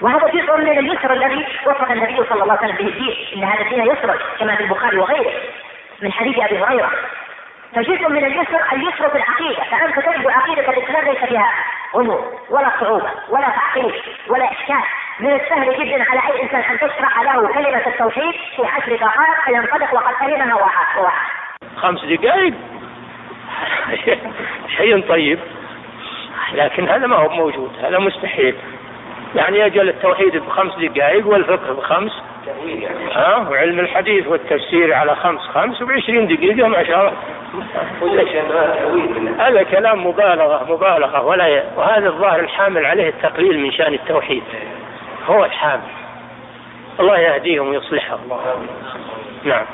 وهذا جزء من اليسر الذي وصف النبي صلى الله عليه وسلم به الدين. إن هذا الدين يسر كما في البخاري وغيره من حديث أبي هريرة. فجزء من اليسر اليسر في العقيدة. فأنت تجد عقيدة الإسلام ليس فيها غموض ولا صعوبة ولا تعقيد ولا إشكال. من السهل جدا على أي إنسان أن تشرح له كلمة التوحيد في عشر دقائق فينطلق وقد فهمها وعاها خمس دقائق؟ شيء طيب. لكن هذا ما هو موجود هذا مستحيل. يعني أجل التوحيد بخمس دقائق والفقه بخمس. ها؟ وعلم الحديث والتفسير على خمس خمس وبعشرين دقيقة ما شاء الله. هذا كلام مبالغة مبالغة. ولا ي... وهذا الظاهر الحامل عليه التقليل من شأن التوحيد. هو الحامل. الله يهديهم ويصلحهم. نعم.